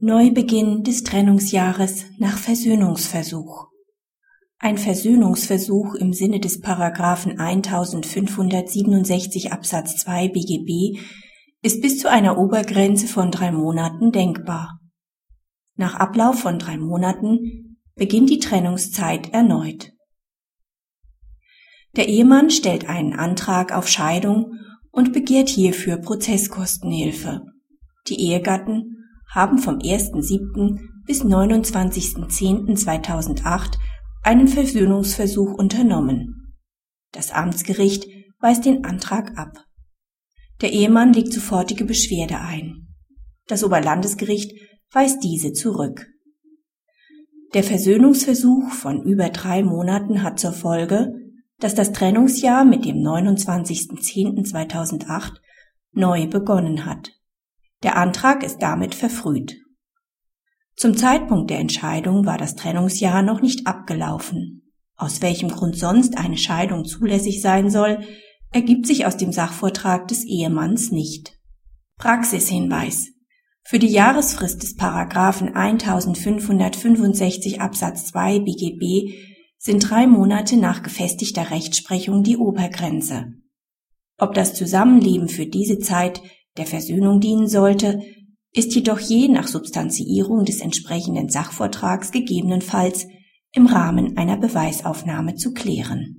Neubeginn des Trennungsjahres nach Versöhnungsversuch. Ein Versöhnungsversuch im Sinne des Paragraphen 1567 Absatz 2 BGB ist bis zu einer Obergrenze von drei Monaten denkbar. Nach Ablauf von drei Monaten beginnt die Trennungszeit erneut. Der Ehemann stellt einen Antrag auf Scheidung und begehrt hierfür Prozesskostenhilfe. Die Ehegatten haben vom 1.7. bis 29.10.2008 einen Versöhnungsversuch unternommen. Das Amtsgericht weist den Antrag ab. Der Ehemann legt sofortige Beschwerde ein. Das Oberlandesgericht weist diese zurück. Der Versöhnungsversuch von über drei Monaten hat zur Folge, dass das Trennungsjahr mit dem 29.10.2008 neu begonnen hat. Der Antrag ist damit verfrüht. Zum Zeitpunkt der Entscheidung war das Trennungsjahr noch nicht abgelaufen. Aus welchem Grund sonst eine Scheidung zulässig sein soll, ergibt sich aus dem Sachvortrag des Ehemanns nicht. Praxishinweis. Für die Jahresfrist des Paragraphen 1565 Absatz 2 BGB sind drei Monate nach gefestigter Rechtsprechung die Obergrenze. Ob das Zusammenleben für diese Zeit der Versöhnung dienen sollte, ist jedoch je nach Substanziierung des entsprechenden Sachvortrags gegebenenfalls im Rahmen einer Beweisaufnahme zu klären